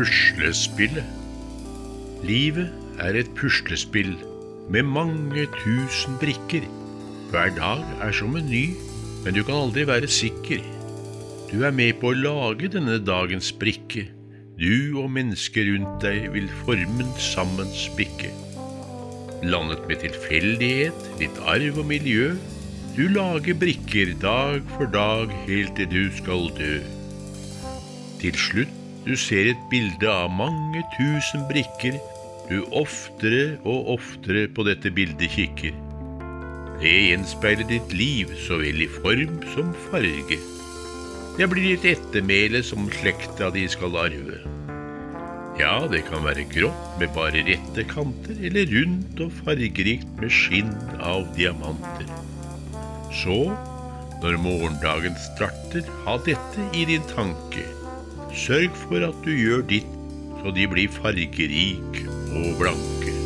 Puslespillet. Livet er et puslespill med mange tusen brikker. Hver dag er som en ny, men du kan aldri være sikker. Du er med på å lage denne dagens brikke. Du og mennesker rundt deg vil formen sammen spikke. Landet med tilfeldighet, litt arv og miljø. Du lager brikker dag for dag helt til du skal dø. Til slutt du ser et bilde av mange tusen brikker du oftere og oftere på dette bildet kikker. Det gjenspeiler ditt liv så vel i form som farge. Det blir ditt ettermæle som slekta di skal arve. Ja, det kan være grått med bare rette kanter, eller rundt og fargerikt med skinn av diamanter. Så, når morgendagen starter, ha dette i din tanke. Sørg for at du gjør ditt så de blir fargerike og blanke.